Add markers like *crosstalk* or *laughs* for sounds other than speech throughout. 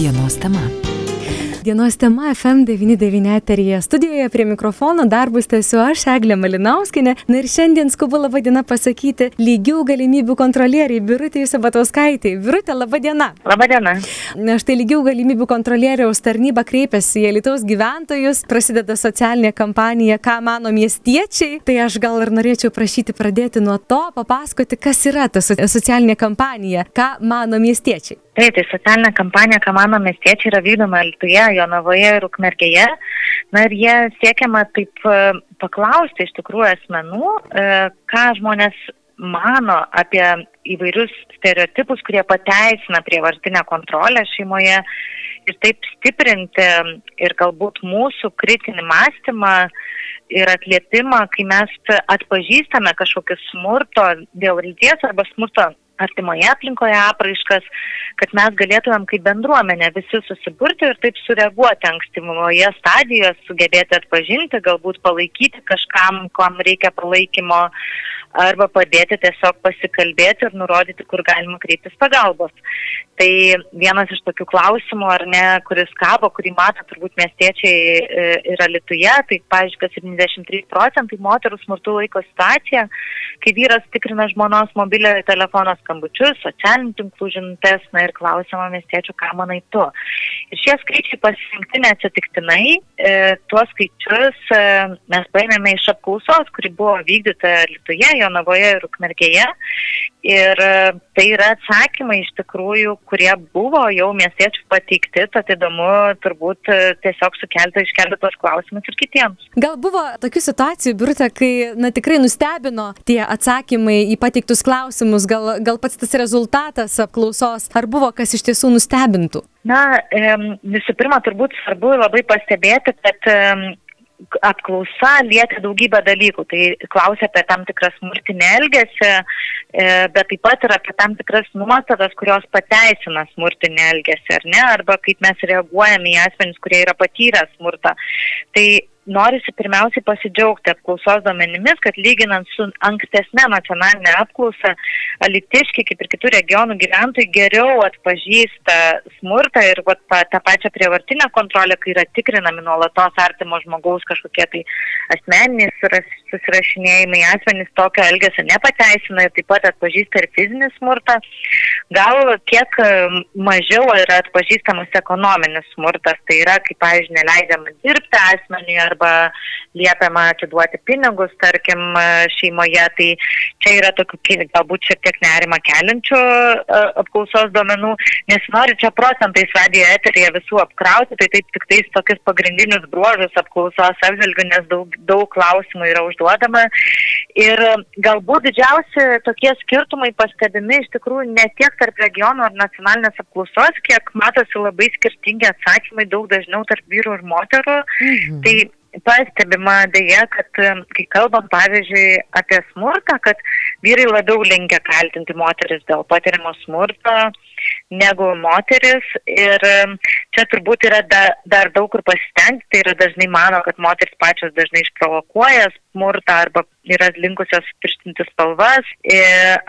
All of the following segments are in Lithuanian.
Dienos tema. Dienos tema FM99 eteryje. Studijoje prie mikrofono darbus tęsiu aš, Eglė Malinauskinė. Na ir šiandien skubu labą dieną pasakyti lygių galimybių kontrolieriai Birutė Sabatauskaitė. Birutė, labą dieną. Labą dieną. Na štai lygių galimybių kontrolieriaus tarnyba kreipiasi į Lietuvos gyventojus, prasideda socialinė kampanija, ką mano miestiečiai. Tai aš gal ir norėčiau prašyti pradėti nuo to, papasakoti, kas yra ta socialinė kampanija, ką mano miestiečiai. Taip, tai socialinė kampanija, ką mano miestiečiai yra vykdoma Lietuvoje, Jonavoje ir Ukmergėje. Na ir jie siekiama taip e, paklausti iš tikrųjų asmenų, e, ką žmonės mano apie įvairius stereotipus, kurie pateisina prievartinę kontrolę šeimoje ir taip stiprinti ir galbūt mūsų kritinį mąstymą ir atliepimą, kai mes atpažįstame kažkokį smurto dėl lyties arba smurto artimoje aplinkoje apraiškas, kad mes galėtumėm kaip bendruomenė visi susiburti ir taip sureaguoti ankstyvoje stadijoje, sugebėti atpažinti, galbūt palaikyti kažkam, kam reikia palaikymo, arba padėti tiesiog pasikalbėti ir nurodyti, kur galima kreiptis pagalbos. Tai vienas iš tokių klausimų, ar ne, kuris kabo, kurį mato turbūt miestiečiai e, yra Lietuje, tai, pažiūrėk, 73 procentai moterų smurtų laiko situacija, kai vyras tikrina žmonos mobiliojo telefono skambučius, socialinių tinklų žinutės, na ir klausimą miestiečių, ką manai tu. Ir šie skaičiai pasirinkti neatsitiktinai, e, tuos skaičius e, mes paėmėme iš apklausos, kuri buvo vykdyta Lietuje, Jonavoje ir Ukmergėje. Ir e, tai yra atsakymai iš tikrųjų, kurie buvo jau miestiečių pateikti, tad įdomu turbūt e, tiesiog sukelti, iškelti tos klausimus ir kitiems. Gal buvo tokių situacijų, Birutė, kai na, tikrai nustebino tie atsakymai į pateiktus klausimus, gal, gal pats tas rezultatas apklausos, ar buvo kas iš tiesų nustebintų? Na, visų pirma, turbūt svarbu labai pastebėti, kad apklausa lietė daugybę dalykų. Tai klausia apie tam tikrą smurtinį elgesį, e, bet taip pat ir apie tam tikras nuostatas, kurios pateisina smurtinį elgesį, ar ne, arba kaip mes reaguojame į asmenys, kurie yra patyrę smurtą. Tai norisi pirmiausiai pasidžiaugti apklausos duomenimis, kad lyginant su ankstesnė nacionalinė apklausa, alitiški, kaip ir kitų regionų gyventojai geriau atpažįsta smurtą ir vat, pa, tą pačią prievartinę kontrolę, kai yra tikrinami nuolatos artimo žmogaus kažkokie tai asmeniniai susirašinėjimai, asmenys tokio elgesio nepateisina ir taip pat atpažįsta ir fizinį smurtą. Gal kiek mažiau yra atpažįstamas ekonominis smurtas, tai yra, kaip, pavyzdžiui, neleidžiama dirbti asmeniui arba liepiama atiduoti pinigus, tarkim, šeimoje. Tai čia yra tokių galbūt šiek tiek nerima keliančių apklausos duomenų, nes nori čia procentais radio eterija visų apkrauti, tai taip tik tais tokius pagrindinius bruožus apklausos apžvelgiu, nes daug, daug klausimų yra užduodama. Ir galbūt didžiausi tokie skirtumai pastebimi iš tikrųjų ne tiek tarp regionų ar nacionalinės apklausos, kiek matosi labai skirtingi atsakymai daug dažniau tarp vyrų ir moterų. Mhm. Tai pastebima dėja, kad kai kalbam pavyzdžiui apie smurtą, kad vyrai labiau linkia kaltinti moteris dėl patiriamo smurto negu moteris. Ir čia turbūt yra da, dar daug kur pasistengti, tai yra dažnai mano, kad moteris pačios dažnai išprovokuoja smurtą arba yra linkusios pirštinti spalvas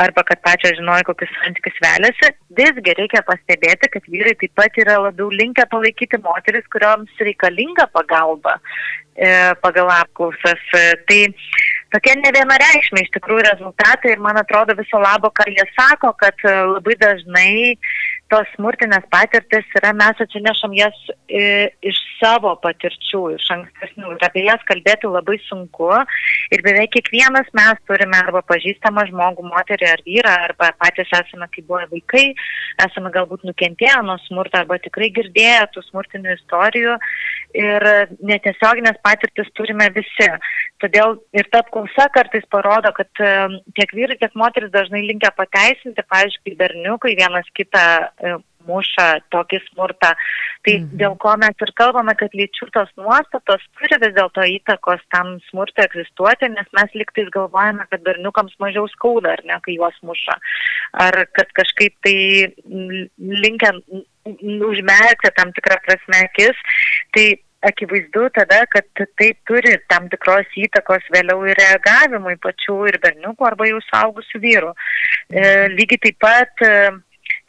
arba kad pačios žinoja, kokius santykius veliasi. Visgi reikia pastebėti, kad vyrai taip pat yra labiau linkę palaikyti moteris, kurioms reikalinga pagalba pagal apklausas. Tai tokie ne vienareikšmiai iš tikrųjų rezultatai ir man atrodo viso labo, ką jie sako, kad e, labai dažnai tos smurtinės patirtis yra, mes atsinešam jas e, iš savo patirčių, iš ankstesnių. Ir apie jas kalbėti labai sunku. Ir beveik kiekvienas mes turime arba pažįstamą žmogų, moterį ar vyrą, arba patys esame, kai buvo vaikai, esame galbūt nukentėję nuo smurto arba tikrai girdėję tų smurtinių istorijų. Ir netiesioginės patirtis turime visi. Todėl ir ta apklausa kartais parodo, kad e, tiek vyrai, tiek moteris dažnai linkia pateisinti, pavyzdžiui, berniukai vienas kitą muša tokį smurtą. Tai mhm. dėl ko mes ir kalbame, kad lyčių tos nuostatos turi vis dėlto įtakos tam smurtui egzistuoti, nes mes liktais galvojame, kad berniukams mažiau skauda, ar ne, kai juos muša. Ar kad kažkaip tai linkia užmerkti tam tikrą prasme akis. Tai akivaizdu tada, kad tai turi tam tikros įtakos vėliau ir reagavimui pačių ir berniukų arba jau saugusių vyrų. E, lygiai taip pat, e,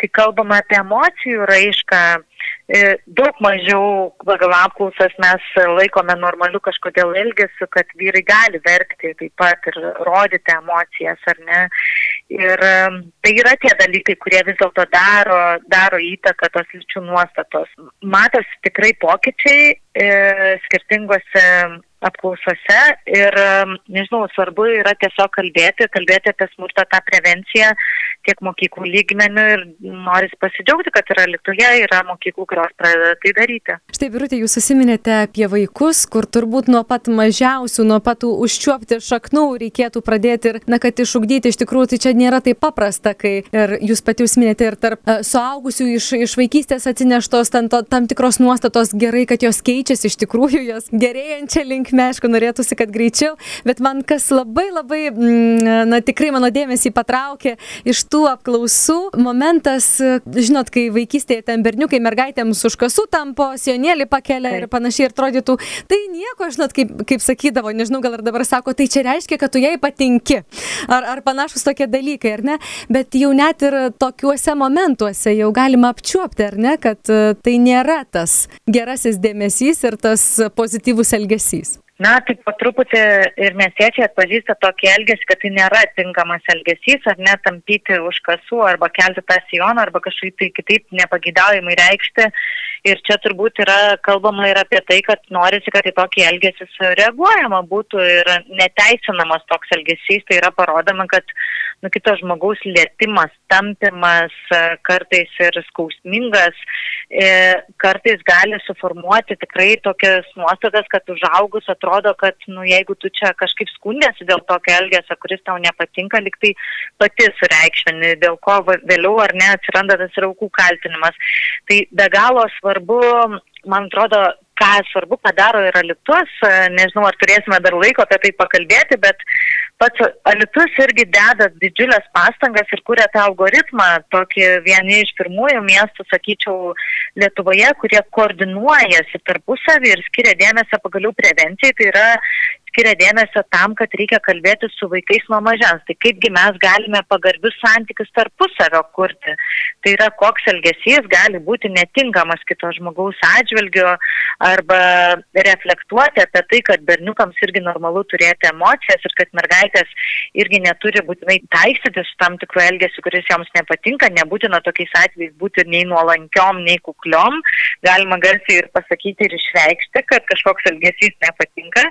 kai kalbame apie emocijų raišką, daug mažiau pagal apklausas mes laikome normaliu kažkodėl elgesiu, kad vyrai gali verkti taip pat ir rodyti emocijas, ar ne. Ir tai yra tie dalykai, kurie vis dėlto daro, daro įtaką tos lyčių nuostatos. Matosi tikrai pokyčiai e, skirtingose apklausose ir, nežinau, svarbu yra tiesiog kalbėti, kalbėti apie smurtą, tą prevenciją tiek mokyklų lygmenių ir noris pasidžiaugti, kad yra Lietuvoje, yra mokyklų, kurios pradeda tai daryti. Štai, Birutė, jūs susiminėte apie vaikus, kur turbūt nuo pat mažiausių, nuo pat užčiuopti šaknų reikėtų pradėti ir, na, kad išugdyti iš tikrųjų tai čia nėra taip paprasta, kai ir jūs pati užsiminėte ir tarp uh, suaugusių iš, iš vaikystės atsineštos tam, tam tikros nuostatos gerai, kad jos keičiasi iš tikrųjų, jos gerėjančia link linkme, aišku, norėtųsi, kad greičiau, bet man kas labai labai, mm, na tikrai mano dėmesį patraukė iš tų apklausų momentas, žinot, kai vaikystėje ten berniukai mergaitėms už kasų tampo, sionėlį pakelia ir panašiai ir atrodytų, tai nieko, žinot, kaip, kaip sakydavo, nežinau, gal ir dabar sako, tai čia reiškia, kad tu jai patinki. Ar, ar panašus tokie dalykai, ar ne? Bet jau net ir tokiuose momentuose jau galima apčiuopti, ar ne, kad tai nėra tas gerasis dėmesys ir tas pozityvus elgesys. Na, tai po truputį ir mesiečiai atpažįsta tokį elgesį, kad tai nėra tinkamas elgesys, ar net tampyti už kasų, arba kelti tą sijoną, arba kažkaip tai kitaip nepagidaujamai reikšti. Ir čia turbūt yra kalbama ir apie tai, kad norisi, kad į tokį elgesį reaguojama būtų ir neteisinamas toks elgesys. Tai yra parodoma, kad nu, kito žmogaus lėtimas, tampimas, kartais ir skausmingas, e, kartais gali suformuoti tikrai tokias nuostatas, kad užaugus atrodo, kad, nu, jeigu tu čia kažkaip skundėsi dėl tokio elgesio, kuris tau nepatinka, liktai pati sureikšmini, dėl ko vėliau ar ne atsiranda tas raukų kaltinimas. Tai be galo svarbu, man atrodo, ką svarbu padaro ir alitus, nežinau, ar turėsime dar laiko apie tai pakalbėti, bet pats alitus irgi deda didžiulės pastangas ir kuria tą algoritmą, tokį vieni iš pirmųjų miestų, sakyčiau, Lietuvoje, kurie koordinuojasi tarpusavį ir skiria dėmesio pagaliau prevencijai, tai yra skiria dėmesio tam, kad reikia kalbėti su vaikais nuo mažens. Tai kaipgi mes galime pagarbius santykius tarpusavio kurti. Tai yra, koks elgesys gali būti netinkamas kito žmogaus atžvilgiu arba reflektuoti apie tai, kad berniukams irgi normalu turėti emocijas ir kad mergaitės irgi neturi būtinai taisyti su tam tikru elgesiu, kuris joms nepatinka. Nebūtina tokiais atvejais būti nei nuolankiom, nei kukliom. Galima garsiai ir pasakyti ir išreikšti, kad kažkoks elgesys nepatinka.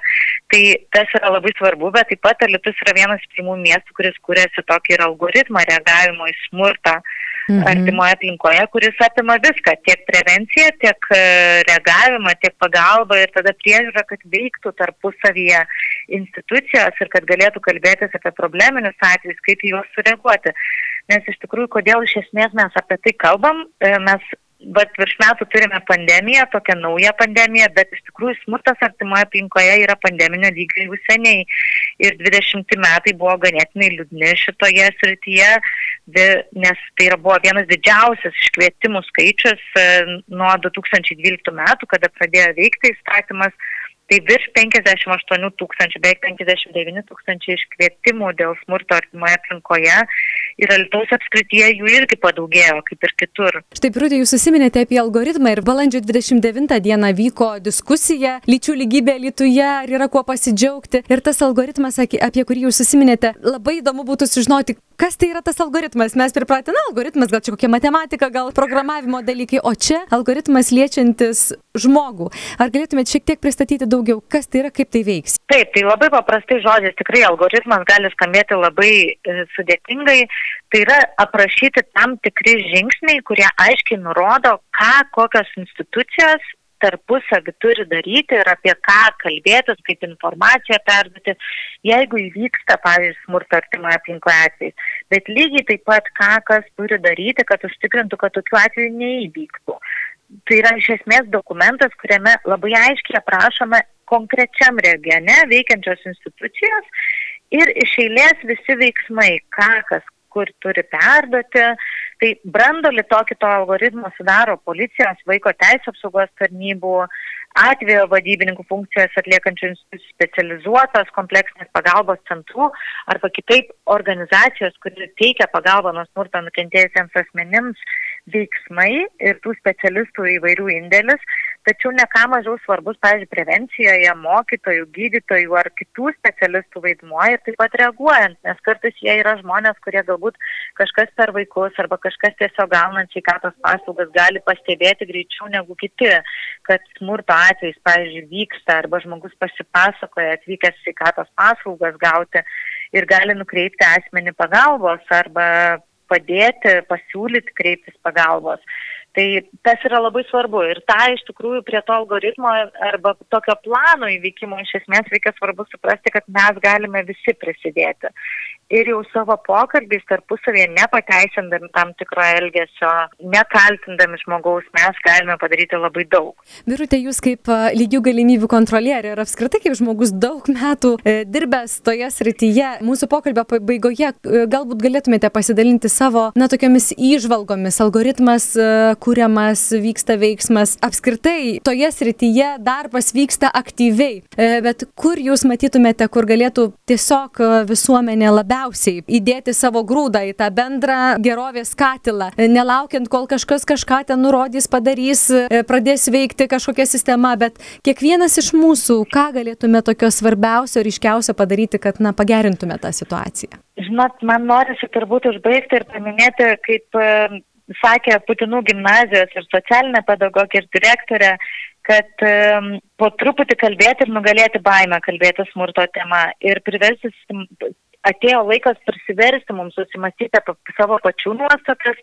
Tai tas yra labai svarbu, bet taip pat Alitus yra vienas iš pirmų miestų, kuris kūrėsi tokį ir algoritmą reagavimo į smurtą mhm. artimoje aplinkoje, kuris apima viską, tiek prevenciją, tiek e, reagavimą, tiek pagalbą ir tada priežiūrą, kad veiktų tarpusavyje institucijos ir kad galėtų kalbėtis apie probleminius atvejus, kaip į juos sureaguoti. Nes iš tikrųjų, kodėl iš esmės mes apie tai kalbam, e, mes vat virš metų turime pandemiją, tokią naują pandemiją, bet iš tikrųjų smurtas artimoje aplinkoje yra pandeminio lygio jau seniai. Ir 20 metai buvo ganėtinai liūdni šitoje srityje, nes tai buvo vienas didžiausias iškvietimų skaičius e, nuo 2012 metų, kada pradėjo veikti įstatymas tai virš 58 tūkstančių, beveik 59 tūkstančiai iškvietimų dėl smurto artimoje aplinkoje ir Alitaus apskrityje jų irgi padaugėjo, kaip ir kitur. Štai, Pirutė, jūs susiminėte apie algoritmą ir balandžio 29 dieną vyko diskusija lyčių lygybė Lietuvoje, ar yra kuo pasidžiaugti. Ir tas algoritmas, apie kurį jūs susiminėte, labai įdomu būtų sužinoti, kas tai yra tas algoritmas. Mes pripratę, na, algoritmas, gal čia kokia matematika, gal programavimo dalykai, o čia algoritmas liečiantis žmogų. Ar galėtumėte šiek tiek pristatyti daugiau? kas tai yra, kaip tai veiks? Taip, tai labai paprastai žodžiais, tikrai algoritmas gali skambėti labai e, sudėtingai. Tai yra aprašyti tam tikri žingsniai, kurie aiškiai nurodo, ką kokios institucijos tarpusavį turi daryti ir apie ką kalbėtis, kaip informaciją perduoti, jeigu įvyksta, pavyzdžiui, smurto artimoje aplinkoje atvejais. Bet lygiai taip pat, ką kas turi daryti, kad užtikrintų, kad tokių atvejų neįvyktų tai yra iš esmės dokumentas, kuriame labai aiškiai aprašome konkrečiam regione veikiančios institucijos ir iš eilės visi veiksmai, ką kas kur turi perduoti. Tai brandolį tokį to algoritmo sudaro policijos, vaiko teisų apsaugos tarnybų, atvejo vadybininkų funkcijas atliekančių specializuotos kompleksinės pagalbos centrų arba kitaip organizacijos, kuri teikia pagalbą nuo smurto nukentėjusiems asmenims veiksmai ir tų specialistų įvairių indėlis, tačiau ne ką mažiau svarbus, pavyzdžiui, prevencijoje mokytojų, gydytojų ar kitų specialistų vaidmuo ir taip pat reaguojant, nes kartais jie yra žmonės, kurie galbūt kažkas per vaikus arba kažkas tiesiog gaunant sveikatos paslaugas gali pastebėti greičiau negu kiti, kad smurto atvejais, pavyzdžiui, vyksta arba žmogus pasipasakoja atvykęs sveikatos paslaugas gauti ir gali nukreipti asmenį pagalbos arba padėti, pasiūlyti kreiptis pagalbos. Tai tas yra labai svarbu ir tą iš tikrųjų prie to algoritmo arba tokio plano įvykimo iš esmės reikia svarbu suprasti, kad mes galime visi prisidėti ir jau savo pokalbiais tarpusavėje nepateisindami tam tikro elgesio, nekaltindami žmogaus, mes galime padaryti labai daug. Birutė, jūs kaip lygių galimybių kontrolierė ir apskritai kaip žmogus daug metų e, dirbęs toje srityje, mūsų pokalbio pabaigoje e, galbūt galėtumėte pasidalinti savo, na, tokiamis įžvalgomis, algoritmas e, kūriamas, vyksta veiksmas, apskritai toje srityje darbas vyksta aktyviai, bet kur jūs matytumėte, kur galėtų tiesiog visuomenė labiau labiausiai įdėti savo grūdą į tą bendrą gerovės katilą, nelaukiant, kol kažkas kažką ten nurodys, padarys, e, pradės veikti kažkokia sistema, bet kiekvienas iš mūsų, ką galėtume tokio svarbiausio, ryškiausio padaryti, kad na, pagerintume tą situaciją. Žinot, man norisi turbūt užbaigti ir paminėti, kaip e, sakė Putinų gimnazijos ir socialinė pedagogė ir direktorė, kad um, po truputį kalbėti ir nugalėti baimę kalbėti smurto tema ir priversti atėjo laikas prisiversti mums susimastyti apie savo pačių nuostatas,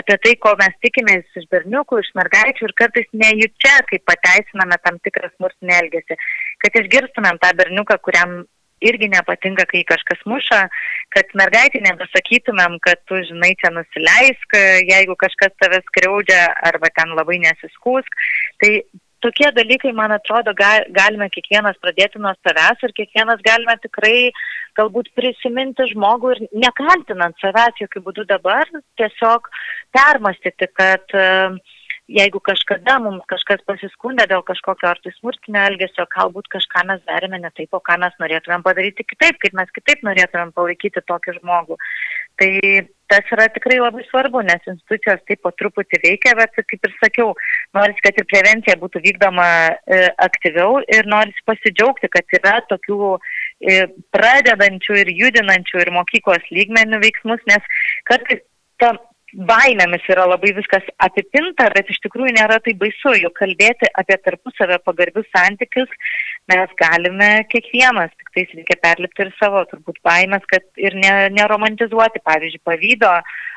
apie tai, ko mes tikimės iš berniukų, iš mergaičių ir kartais nejučia, kai pateisiname tam tikrą smurtinį elgesį, kad išgirstumėm tą berniuką, kuriam irgi nepatinka, kai kažkas muša, kad mergaitį nebesakytumėm, kad tu, žinai, čia nusileisk, jeigu kažkas tave skriaudžia arba ten labai nesiskūsk. Tai tokie dalykai, man atrodo, ga, galime kiekvienas pradėti nuo savęs ir kiekvienas galime tikrai galbūt prisiminti žmogų ir nekaltinant savęs jokių būdų dabar, tiesiog permastyti, kad uh, jeigu kažkada mums kažkas pasiskundė dėl kažkokio ar tai smurtinio elgesio, galbūt kažką mes darėme ne taip, o ką mes norėtumėm padaryti kitaip, kaip mes kitaip norėtumėm palaikyti tokį žmogų. Tai tas yra tikrai labai svarbu, nes institucijos taip po truputį veikia, bet kaip ir sakiau, norisi, kad ir prevencija būtų vykdoma e, aktyviau ir norisi pasidžiaugti, kad yra tokių e, pradedančių ir judinančių ir mokyklos lygmenių veiksmus, nes kartais ta baimėmis yra labai viskas apipinta, bet iš tikrųjų nėra tai baisu, juk kalbėti apie tarpusavę pagarbius santykius mes galime kiekvienas, tik tais reikia perlipti ir savo turbūt baimės, kad ir ne, neromantizuoti, pavyzdžiui, pavydo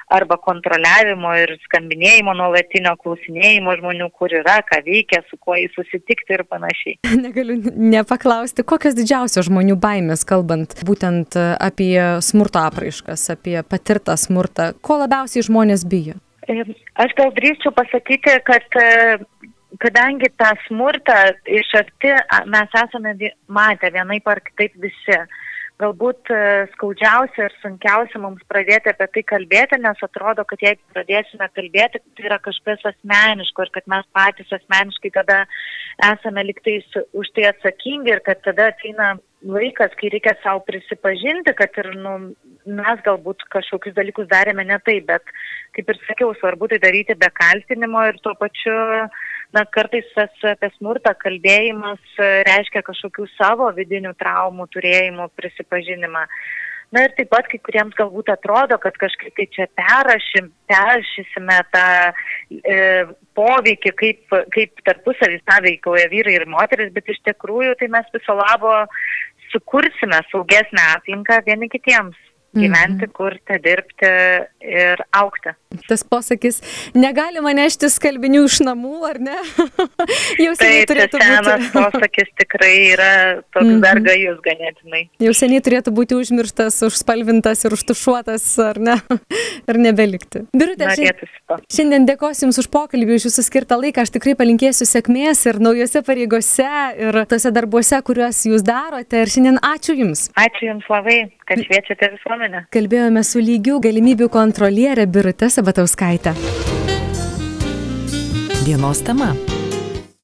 arba kontroliavimo ir skambinėjimo nuolatinio klausinėjimo žmonių, kur yra, ką veikia, su kuo jis susitikti ir panašiai. *laughs* Negaliu nepaklausti, kokios didžiausios žmonių baimės, kalbant būtent apie smurto apraiškas, apie patirtą smurtą, ko labiausiai žmonės bijo? Aš gal drįščiau pasakyti, kad kadangi tą smurtą iš arti mes esame matę vienaip ar kitaip visi. Galbūt e, skaudžiausia ir sunkiausia mums pradėti apie tai kalbėti, nes atrodo, kad jeigu pradėsime kalbėti, tai yra kažkas asmeniško ir kad mes patys asmeniškai tada esame liktais už tai atsakingi ir kad tada ateina laikas, kai reikia savo prisipažinti, kad ir nu, mes galbūt kažkokius dalykus darėme ne taip, bet kaip ir sakiau, svarbu tai daryti be kaltinimo ir tuo pačiu, na, kartais tas apie smurtą kalbėjimas reiškia kažkokių savo vidinių traumų turėjimų prisipažinimą. Na ir taip pat kai kuriems galbūt atrodo, kad kažkaip tai čia perrašym, perrašysime tą e, poveikį, kaip, kaip tarpusavį sąveikauja vyrai ir moteris, bet iš tikrųjų tai mes viso labo sukursime saugesnę aplinką vieni kitiems gyventi, mhm. kurti, dirbti ir aukti. Tas posakis, negalima nešti skalbinių iš namų, ar ne? *laughs* Jau seniai tai, turėtų būti. Senas posakis tikrai yra toks mm -hmm. dar gajus ganėtinai. Jau seniai turėtų būti užmirštas, užspalvintas ir užtušuotas, ar ne? *laughs* ir nebelikti. Birutė, šiandien, dėkosiu Jums už pokalbį, už Jūsų skirtą laiką. Aš tikrai palinkėsiu sėkmės ir naujose pareigose, ir tose darbuose, kuriuos Jūs darote. Ir šiandien ačiū Jums. Ačiū Jums labai, kad šviečiate visuomenę. Kalbėjome su lygių galimybių kontrolierė Birutė Sabatauskaitė. Dienos tema.